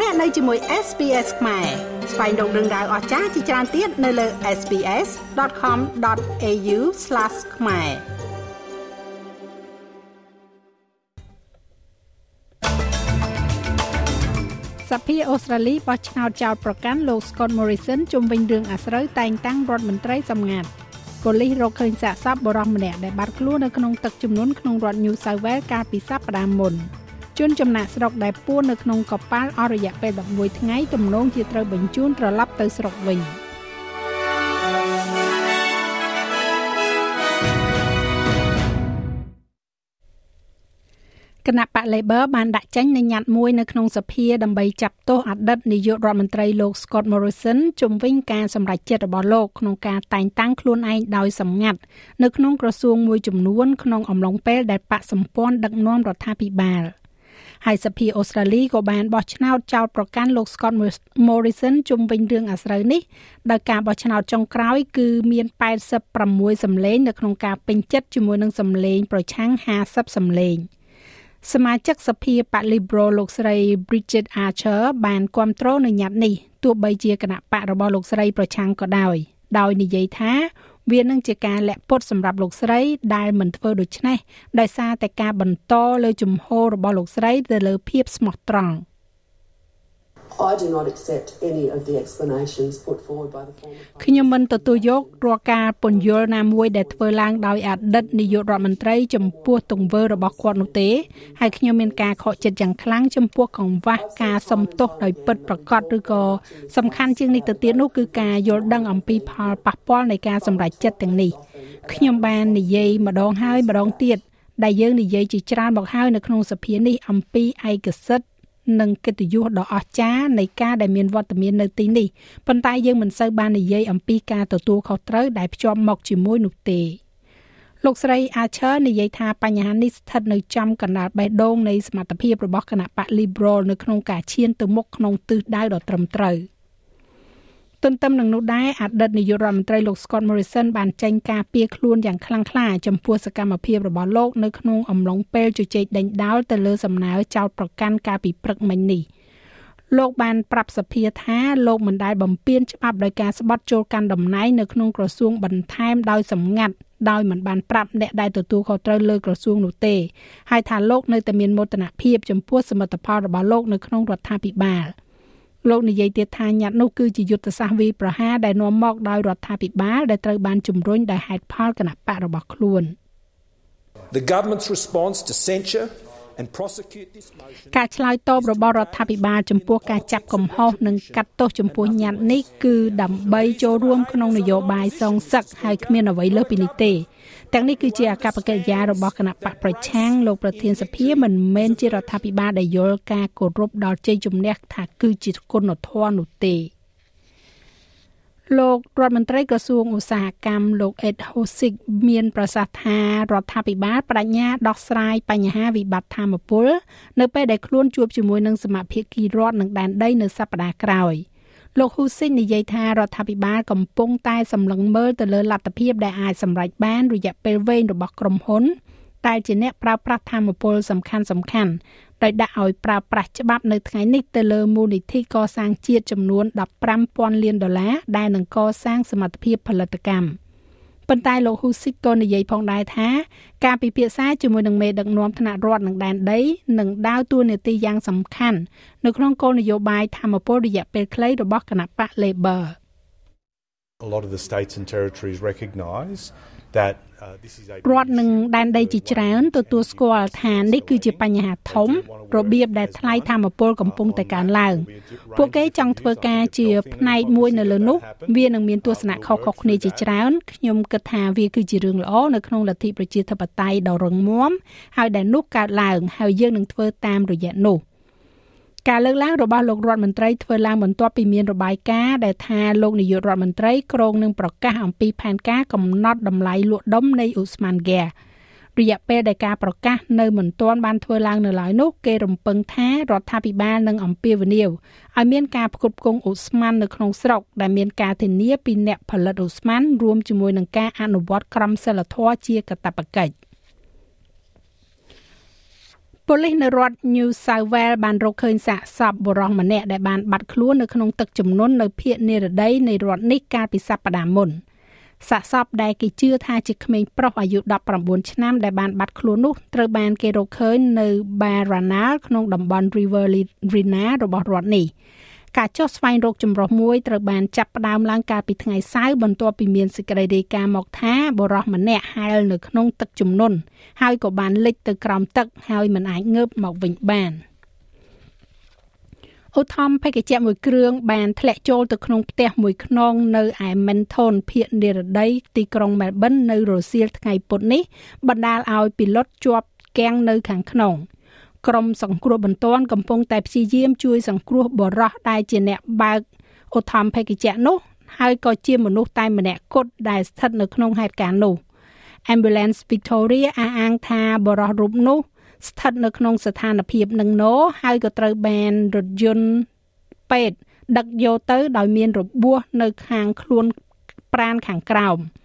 លោកអ្នកនៅជាមួយ SPS ខ្មែរស្វែងរកដឹងដៅអស្ចារ្យជាច្រើនទៀតនៅលើ SPS.com.au/ ខ្មែរសភាអូស្ត្រាលីបោះឆ្នោតចោតប្រកាន់លោក Scott Morrison ជុំវិញរឿងអាស្រូវតែងតាំងរដ្ឋមន្ត្រីសម្ងាត់ប៉ូលីសរកឃើញសាកសពបរិសម្នាក់ដែលបាត់ខ្លួននៅក្នុងទឹកជំនន់ក្នុងរដ្ឋ New South Wales កាលពីសប្តាហ៍មុន ជនចំណាក់ស្រុកដែលពួននៅក្នុងកប៉ាល់អស់រយៈពេល11ថ្ងៃទំនងជាត្រូវបញ្ជូនត្រឡប់ទៅស្រុកវិញគណៈបក Labor បានដាក់ចេញនូវញត្តិមួយនៅក្នុងសភាដើម្បីចាប់ទោសអតីតនាយករដ្ឋមន្ត្រីលោក Scott Morrison ជំវិញការសម្រេចចិត្តរបស់លោកក្នុងការតែងតាំងខ្លួនឯងដោយសម្ងាត់នៅក្នុងក្រសួងមួយចំនួនក្នុងអំឡុងពេលដែលបកសម្ព័ន្ធដឹកនាំរដ្ឋាភិបាល។ ហើយសភាអូស្ត្រាលីក៏បានបោះឆ្នោតចោទប្រកាន់លោក Scott Morrison ជុំវិញរឿងអាស្រូវនេះដោយការបោះឆ្នោតចុងក្រោយគឺមាន86សម្លេងនៅក្នុងការពេញចិត្តជាមួយនឹងសម្លេងប្រឆាំង50សម្លេងសមាជិកសភាបក Liberal លោកស្រី Bridget Archer បានគ្រប់គ្រងនៅញត្តិនេះទោះបីជាគណៈបករបស់លោកស្រីប្រឆាំងក៏ដោយដោយនិយាយថា វានឹងជាការលាក់ពុតសម្រាប់លោកស្រីដែលមិនធ្វើដូច្នេះដោយសារតែការបន្តលើជំហររបស់លោកស្រីទៅលើភាពស្មោះត្រង់ I do not accept any of the explanations put forward by the former ខ្ញុំមិនទទួលយករាល់ការពន្យល់ណាមួយដែលធ្វើឡើងដោយអតីតនាយករដ្ឋមន្ត្រីចំពោះទង្វើរបស់គាត់នោះទេហើយខ្ញុំមានការខកចិត្តយ៉ាងខ្លាំងចំពោះកង្វះការសំទោសដោយពិតប្រាកដឬក៏សំខាន់ជាងនេះទៅទៀតនោះគឺការយល់ដឹងអំពីផលប៉ះពាល់នៃការសម្រេចចិត្តទាំងនេះខ្ញុំបាននិយាយម្ដងហើយម្ដងទៀតដែលយើងនិយាយជាច្រើនមកហើយនៅក្នុងសភានេះអំពីឯកសិទ្ធិ និងកិត្តិយសដ៏អស្ចារ្យនៃការដែលមានវត្តមាននៅទីនេះប៉ុន្តែយើងមិនសូវបាននិយាយអំពីការទទួលខុសត្រូវដែលភ្ជាប់មកជាមួយនោះទេលោកស្រី Archer និយាយថាបញ្ហានេះស្ថិតនៅចំកណ្ដាលបេះដូងនៃសមត្ថភាពរបស់គណៈបក Liberal នៅក្នុងការឈានទៅមុខក្នុងទិសដៅដ៏ត្រឹមត្រូវ។ ទន្ទឹមនឹងនោះដែរអតីតនាយករដ្ឋមន្ត្រីលោក Scott Morrison បានចេញការពៀខ្លួនយ៉ាងខ្លាំងក្លាចំពោះសកម្មភាពរបស់លោកនៅក្នុងអំឡុងពេលជជែកដេញដោលទៅលើសំណើចោតប្រកាន់ការពីព្រឹកមិញនេះលោកបានប្រាប់សភាថាលោកមិនដែលបំពានច្បាប់ដោយការស្បត់ចូលកាន់តំណែងនៅក្នុងក្រសួងបន្ថែមដោយសម្ងាត់ដោយមិនបានប្រាប់អ្នកដែលទទួលខុសត្រូវលើក្រសួងនោះទេហើយថាលោកនៅតែមានមោទនភាពចំពោះសមិទ្ធផលរបស់លោកនៅក្នុងរដ្ឋាភិបាល។ លោកនិយាយទៀតថាញត្តិនោះគឺជាយុទ្ធសាស្ត្រវាយប្រហារដែលនាំមកដោយរដ្ឋាភិបាលដែលត្រូវបានជំរុញដោយហេតុផលគណៈបករបស់ខ្លួន The government's response to censure and prosecute this motion ការឆ្លើយតបរបស់រដ្ឋាភិបាលចំពោះការចាប់កំហុសនិងកាត់ទោសចំពោះញត្តិនេះគឺដើម្បីចូលរួមក្នុងនយោបាយសងសឹកហើយគ្មានអ្វីលើសពីនេះទេទាំងនេះគឺជាអកប្បកិរិយារបស់គណៈបកប្រឆាំងលោកប្រធានសភាមិនមែនជារដ្ឋាភិបាលដែលយល់ការគោរពដល់ជ័យជំនះថាគឺជាគុណធម៌នោះទេ លោករដ្ឋមន្ត្រីក្រសួងឧស្សាហកម្មលោកអេតហូស៊ីកមានប្រសាសន៍ថារដ្ឋាភិបាលបដិញ្ញាដោះស្រាយបញ្ហាវិបត្តិធម្មពលនៅពេលដែលខ្លួនជួបជាមួយនឹងសមាភិកីរដ្ឋនិងដែនដីនៅសប្តាហ៍ក្រោយ។លោកហ៊ូស៊ីននិយាយថារដ្ឋាភិបាលកំពុងតែសម្លឹងមើលទៅលើលទ្ធភាពដែលអាចសម្រេចបានរយៈពេលវែងរបស់ក្រុមហ៊ុន តែជាអ្នកប្រើប្រាស់ធម្មពលសំខាន់សំខាន់ ដោយដាក់ឲ្យប្រើប្រាស់ច្បាប់នៅថ្ងៃនេះទៅលើមូលនិធិកសាងជាតិចំនួន15,000លានដុល្លារដែលនឹងកសាងសមត្ថភាពផលិតកម្ម។ប៉ុន្តែលោកហ៊ូស៊ីកក៏និយាយផងដែរថាការពិភាក្សាជាមួយនឹងមេដឹកនាំថ្នាក់រដ្ឋនិងដែនដីនឹងដើរតួនាទីយ៉ាងសំខាន់នៅក្នុងគោលនយោបាយធម្មពលរយៈពេលខ្លីរបស់គណៈបក Labor A lot of the states and territories recognize that រដ្ឋនឹងដែនដីជាច្រើនទទួលស្គាល់ថានេះគឺជាបញ្ហាធំ របៀបដែលថ្លៃធម្មពលកំពុងតែកើនឡើង ពួកគេចង់ធ្វើការជាផ្នែកមួយនៅលើនោះ វានឹងមានទស្សនៈខុសៗគ្នាជាច្រើនខ្ញុំគិតថាវាគឺជារឿងល្អនៅក្នុងលទ្ធិប្រជាធិបតេយ្យដ៏រឹងមាំហើយដែលនោះកើតឡើងហើយយើងនឹងធ្វើតាមរយៈនោះ។ ការលើកឡើងរបស់លោករដ្ឋមន្ត្រីធ្វើឡើងបន្ទាប់ពីមានរបាយការណ៍ដែលថាលោកនាយករដ្ឋមន្ត្រីក្រងនឹងប្រកាសអំពីផែនការកំណត់តម្លៃលក់ដុំនៃអ៊ូស្មានហ្គារយៈពេលដែលការប្រកាសនៅមិនទាន់បានធ្វើឡើងនៅឡើយនោះគេរំពឹងថារដ្ឋាភិបាលនឹងអំពាវនាវឲ្យមានការផ្គត់ផ្គង់អ៊ូស្មាននៅក្នុងស្រុកដែលមានការធានាពីអ្នកផលិតអ៊ូស្មានរួមជាមួយនឹងការអនុវត្តក្រមសីលធម៌ជាកាតព្វកិច្ច ប៉ូលីសនៅរដ្ឋ New South Wales បានរកឃើញសាកសពបុរសម្នាក់ដែលបានបាត់ខ្លួននៅក្នុងទឹកជំនន់នៅភូមិនិរដីនៃរដ្ឋនេះកាលពីសប្តាហ៍មុនសាកសពដែលគេជឿថាជាក្មេងប្រុសអាយុ19ឆ្នាំដែលបានបាត់ខ្លួននោះត្រូវបានគេរកឃើញនៅ Baranal ក្នុងតំបន់ Riverina របស់រដ្ឋនេះ។ ការចុះស្វែងរកចម្រុះមួយត្រូវបានចាប់ផ្ដើមឡើងកាលពីថ្ងៃសៅរ៍បន្ទាប់ពីមានសេចក្តីរាយការណ៍មកថាបរិសម្នាក់ហែលនៅក្នុងទឹកជំនន់ហើយក៏បានលិចទៅក្រោមទឹកហើយមិនអាចងើបមកវិញបានអូថមភេកជ្ជៈមួយគ្រឿងបានធ្លាក់ចូលទៅក្នុងផ្ទះមួយខ្នងនៅឯ Menton ភូមិនិរដីទីក្រុង Melbourne នៅរសៀលថ្ងៃពុធនេះបណ្ដាលឲ្យពីលុតជាប់គាំងនៅខាងក្នុង។ ក្រុមសង្គ្រោះបន្ទាន់កំពុងតែព្យាយាមជួយសង្គ្រោះបរិះដែលជាអ្នកបើកឧទ្ធម្ភេកជ្ជៈនោះហើយក៏ជាមនុស្សតែម្នាក់គត់ដែលស្ថិតនៅក្នុងហេតុការណ៍នោះ Ambulance Victoria អះអាងថាបរិះរូបនោះស្ថិតនៅក្នុងស្ថានភាពនឹងណោហើយក៏ត្រូវបានរថយន្តពេទ្យដឹកយកទៅដោយមានរបួសនៅខាងខ្លួនប្រានខាងក្រោម។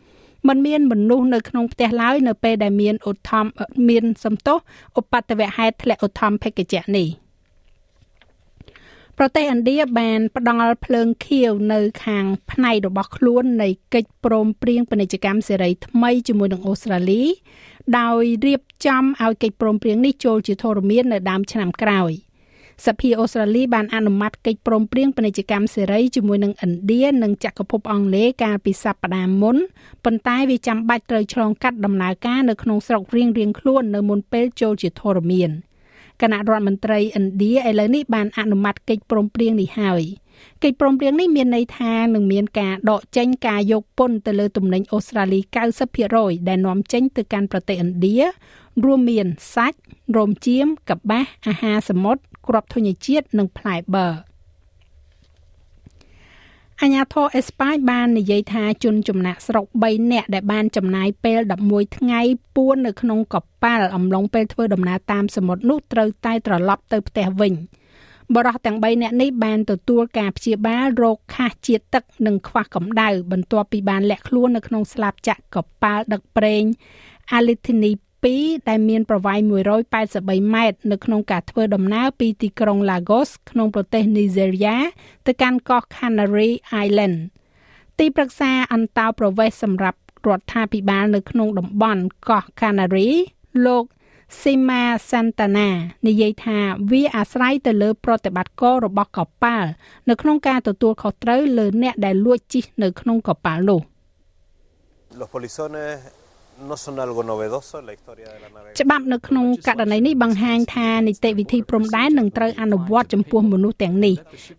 មិនមានមនុស្សនៅក្នុងផ្ទះឡើយនៅពេលដែលមានឧទ្ធម្ភមានសំទោសឧបតវហេតុធ្លាក់ឧទ្ធម្ភភេកជ្ជៈនេះប្រទេសឥណ្ឌាបានផ្ដល់ភ្លើងខៀវនៅខាងផ្នែករបស់ខ្លួននៃកិច្ចព្រមព្រៀងពាណិជ្ជកម្មសេរីថ្មីជាមួយនឹងអូស្ត្រាលី ដោយរៀបចំឲ្យកិច្ចព្រមព្រៀងនេះចូលជាធរមាននៅដើមឆ្នាំក្រោយ។ សភាអូស្ត្រាលីបានអនុម័តកិច្ចព្រមព្រៀងពាណិជ្ជកម្មសេរីជាមួយនឹងឥណ្ឌានិងចក្រភពអង់គ្លេសកាលពីសប្តាហ៍មុនប៉ុន្តែវាចាំបាច់ត្រូវឆ្លងកាត់ដំណើរការនៅក្នុងស្រុករៀងរៀងខ្លួននៅមុនពេលចូលជាធរមានគណៈរដ្ឋមន្ត្រីឥណ្ឌាឥឡូវនេះបានអនុម័តកិច្ចព្រមព្រៀងនេះហើយកិច្ចព្រមព្រៀងនេះមានន័យថានឹងមានការដកចេញការយកពន្ធទៅលើទំនិញអូស្ត្រាលី90%ដែលនាំចេញទៅកាន់ប្រទេសឥណ្ឌារួមមានសាច់រោមចៀមកបាសអាហារសមុទ្រ គ្រាប់ធញ្ញជាតិនិងផ្លែប័រអាញាធរអេស្ប៉ាញបាននិយាយថាជនចំណាក់ស្រុក3នាក់ដែលបានចំណាយពេល11ថ្ងៃពួននៅក្នុងកប៉ាល់អំឡុងពេលធ្វើដំណើរតាមសមុទ្រនោះត្រូវតែត្រឡប់ទៅផ្ទះវិញបរិះទាំង3នាក់នេះបានទទួលការព្យាបាលរោគខាសជាតិទឹកនិងខ្វះកម្ដៅបន្ទាប់ពីបានលាក់ខ្លួននៅក្នុងស្លាបចាក់កប៉ាល់ដឹកប្រេង Alitini 2ដែលមានប្រវែង183ម៉ែត្រនៅក្នុងការធ្វើដំណើរពីទីក្រុង Lagos ក្នុងប្រទេស Nigeria ទៅកាន់កោះ Canary Island ទីប្រឹក្សាអន្តោប្រវេសន៍សម្រាប់រដ្ឋាភិបាលនៅក្នុងតំបន់កោះ Canary លោក Sima Santana និយាយថាវាអាស្រ័យទៅលើប្រតិបត្តិការរបស់កប៉ាល់នៅក្នុងការទទួលខុសត្រូវលើអ្នកដែលលួចជិះនៅក្នុងកប៉ាល់នោះ Los polizones no son algo novedoso en la historia de la navegación ច្បាប់នៅក្នុងករណីនេះបង្ហាញថានីតិវិធីព្រំដែននឹងត្រូវអនុវត្តចំពោះមនុស្សទាំងនេះ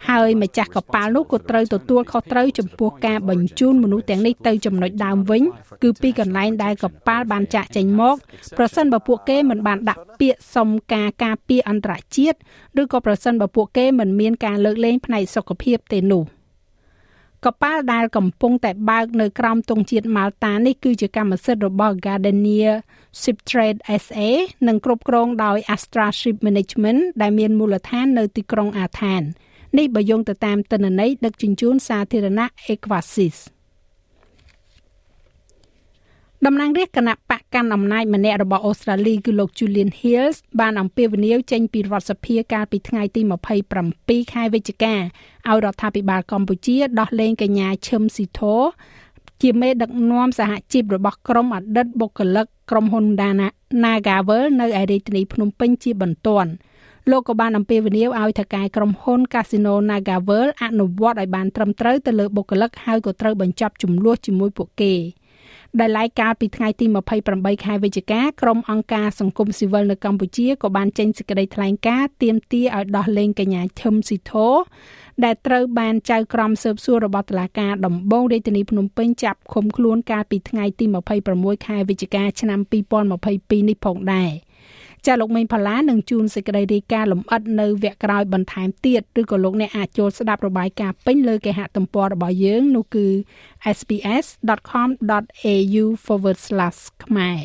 ហើយម្ចាស់កប៉ាល់នោះក៏ត្រូវទទួលខុសត្រូវចំពោះការបញ្ជូនមនុស្សទាំងនេះទៅចំណុចដើមវិញគឺពីកន្លែងដែលកប៉ាល់បានចាក់ចេញមកប្រសិនបើពួកគេមិនបានដាក់ពាក្យសុំការការពារអន្តរជាតិឬក៏ប្រសិនបើពួកគេមិនមានការលើកលែងផ្នែកសុខភាពទេនោះ។ កប៉ាល់ដែលកំពុងតែបើកនៅក្រោមទង់ជាតិម៉ាល់តានេះគឺជាកម្មសិទ្ធិរបស់ Gardenia Ship Trade SA និងគ្រប់គ្រងដោយ Astra Ship Management ដែលមានមូលដ្ឋាននៅទីក្រុងអាថាននេះបើយោងទៅតាមទិន្នន័យដឹកជញ្ជូនសាធារណៈ Equasis តំណាងរាស្ត្រគណៈបកកាន់អំណាចម្នាក់របស់អូស្ត្រាលីគឺលោក Julian Hills បានអំពាវនាវចេញពីរដ្ឋសភាកាលពីថ្ងៃទី27ខែវិច្ឆិកាឲ្យរដ្ឋាភិបាលកម្ពុជាដោះលែងកញ្ញាឈឹមស៊ីធរជាមេដឹកនាំសហជីពរបស់ក្រុមអតីតបុគ្គលិកក្រុមហ៊ុន Nagavel នៅឯរាជធានីភ្នំពេញជាបន្ទាន់លោកក៏បានអំពាវនាវឲ្យថៅកែក្រុមហ៊ុន Casino Nagavel អនុវត្តឲ្យបានត្រឹមត្រូវទៅលើបុគ្គលិកហើយក៏ត្រូវបញ្ចប់ចំនួនជាមួយពួកគេ។ ដែលឡែកកាលពីថ្ងៃទី28ខែវិច្ឆិកាក្រុមអង្គការសង្គមស៊ីវិលនៅកម្ពុជាក៏បានចេញសេចក្តីថ្លែងការណ៍ទាមទារឲ្យដោះលែងកញ្ញាឈឹមស៊ីធរដែលត្រូវបានចៅក្រមស៊ើបសួររបស់តុលាការដំបងរាជធានីភ្នំពេញចាប់ឃុំខ្លួនកាលពីថ្ងៃទី26ខែវិច្ឆិកាឆ្នាំ2022នេះផងដែរ។ ចាលោកមេងផល្លានឹងជួនសេចក្តីរាយការណ៍លម្អិតនៅវគ្គក្រោយបន្ថែមទៀតឬក៏លោកអ្នកអាចចូលស្ដាប់របាយការណ៍ពេញលើគេហទំព័ររបស់យើងនោះគឺ sps.com.au/ ខ្មែរ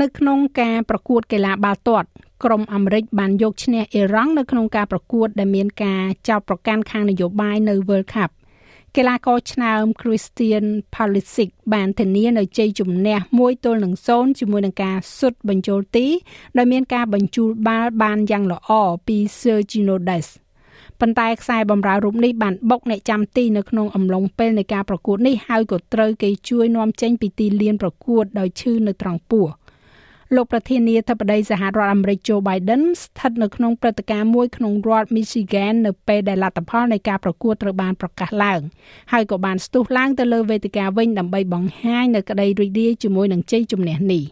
នៅក្នុងការប្រកួតកីឡាបាល់ទាត់ក្រុមអាមេរិកបានយកឈ្នះអ៊ីរ៉ង់នៅក្នុងការប្រកួតដែលមានការចោទប្រកាន់ខាងនយោបាយនៅ World Cup កីឡាករឆ្នើម Christian Pulisic បានធានានៅជ័យជំនះ1ទល់នឹង0ជាមួយនឹងការសុទ្ធបញ្ចូលទីដោយមានការបញ្ជូលបាល់បានយ៉ាងល្អពី Sergio Dest ប៉ុន្តែខ្សែបំរើរូបនេះបានបុកអ្នកចាំទីនៅក្នុងអំឡុងពេលនៃការប្រកួតនេះហើយក៏ត្រូវគេជួយនាំចេញពីទីលានប្រកួតដោយឈឺនៅត្រង់ពោះ លោកប្រធានាធិបតីសហរដ្ឋអាមេរិក Joe Biden ស្ថិតនៅក្នុងព្រឹត្តិការណ៍មួយក្នុងរដ្ឋ Michigan នៅពេលដែលលទ្ធផលនៃការប្រកួតត្រូវបានប្រកាសឡើងហើយក៏បានស្ទុះឡើងទៅលើវេទិកាវិញដើម្បីបង្ហាញនៅក្តីរីករាយជាមួយនឹងជ័យជំនះនេះ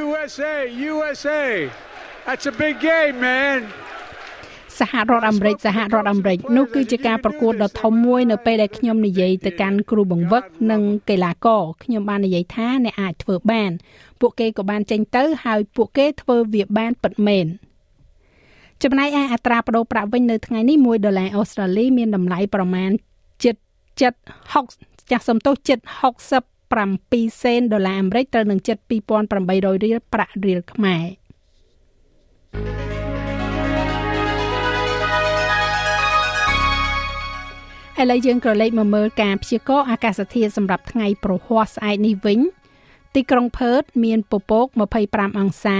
USA USA That's a big game man សហរដ្ឋអាមេរិកសហរដ្ឋអាមេរិកនោះគឺជាការប្រកួតដ៏ធំមួយនៅពេលដែលខ្ញុំនិយាយទៅកាន់គ្រូបង្វឹកនិងកីឡាករខ្ញុំបាននិយាយថាអ្នកអាចធ្វើបាន ពួកគេក៏បានចេញទៅហើយពួកគេធ្វើវាបានពិតមែនចំណែកឯអត្រាប្តូរប្រាក់វិញនៅថ្ងៃនេះ1ដុល្លារអូស្ត្រាលីមានតម្លៃប្រមាណ7 760ចាស់សំទោស767សេនដុល្លារអាមេរិកត្រូវនឹង72800រៀលប្រាក់រៀលខ្មែរ ឥឡូវយើងក៏លេខមកមើលការព្យាករណ៍អាកាសធាតុសម្រាប់ថ្ងៃប្រហ័សស្អែកនេះវិញ ទីក្រុងផឺតមានពពក25អង្សា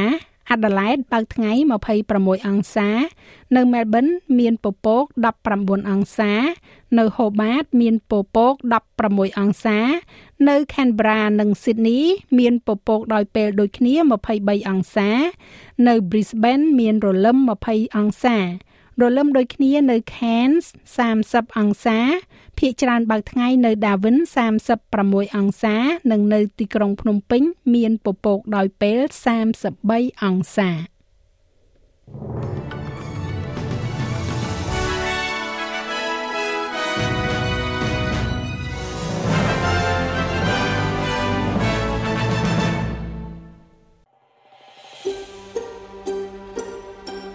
អាដាលេដបើកថ្ងៃ26អង្សា នៅមែលប៊នមានពពក19អង្សា នៅហូបាតមានពពក16អង្សា នៅខេនប៊្រានិងស៊ីដនី មានពពកដោយពេលដូចគ្នា23អង្សា នៅ Brisbane មានរលឹម20អង្សា រលឹមដូចគ្នានៅ Cairns 30អង្សាភាគច្រើនបើកថ្ងៃនៅ Darwin 36អង្សា និងនៅទីក្រុងភ្នំពេញ មានពពកដោយពេល33អង្សា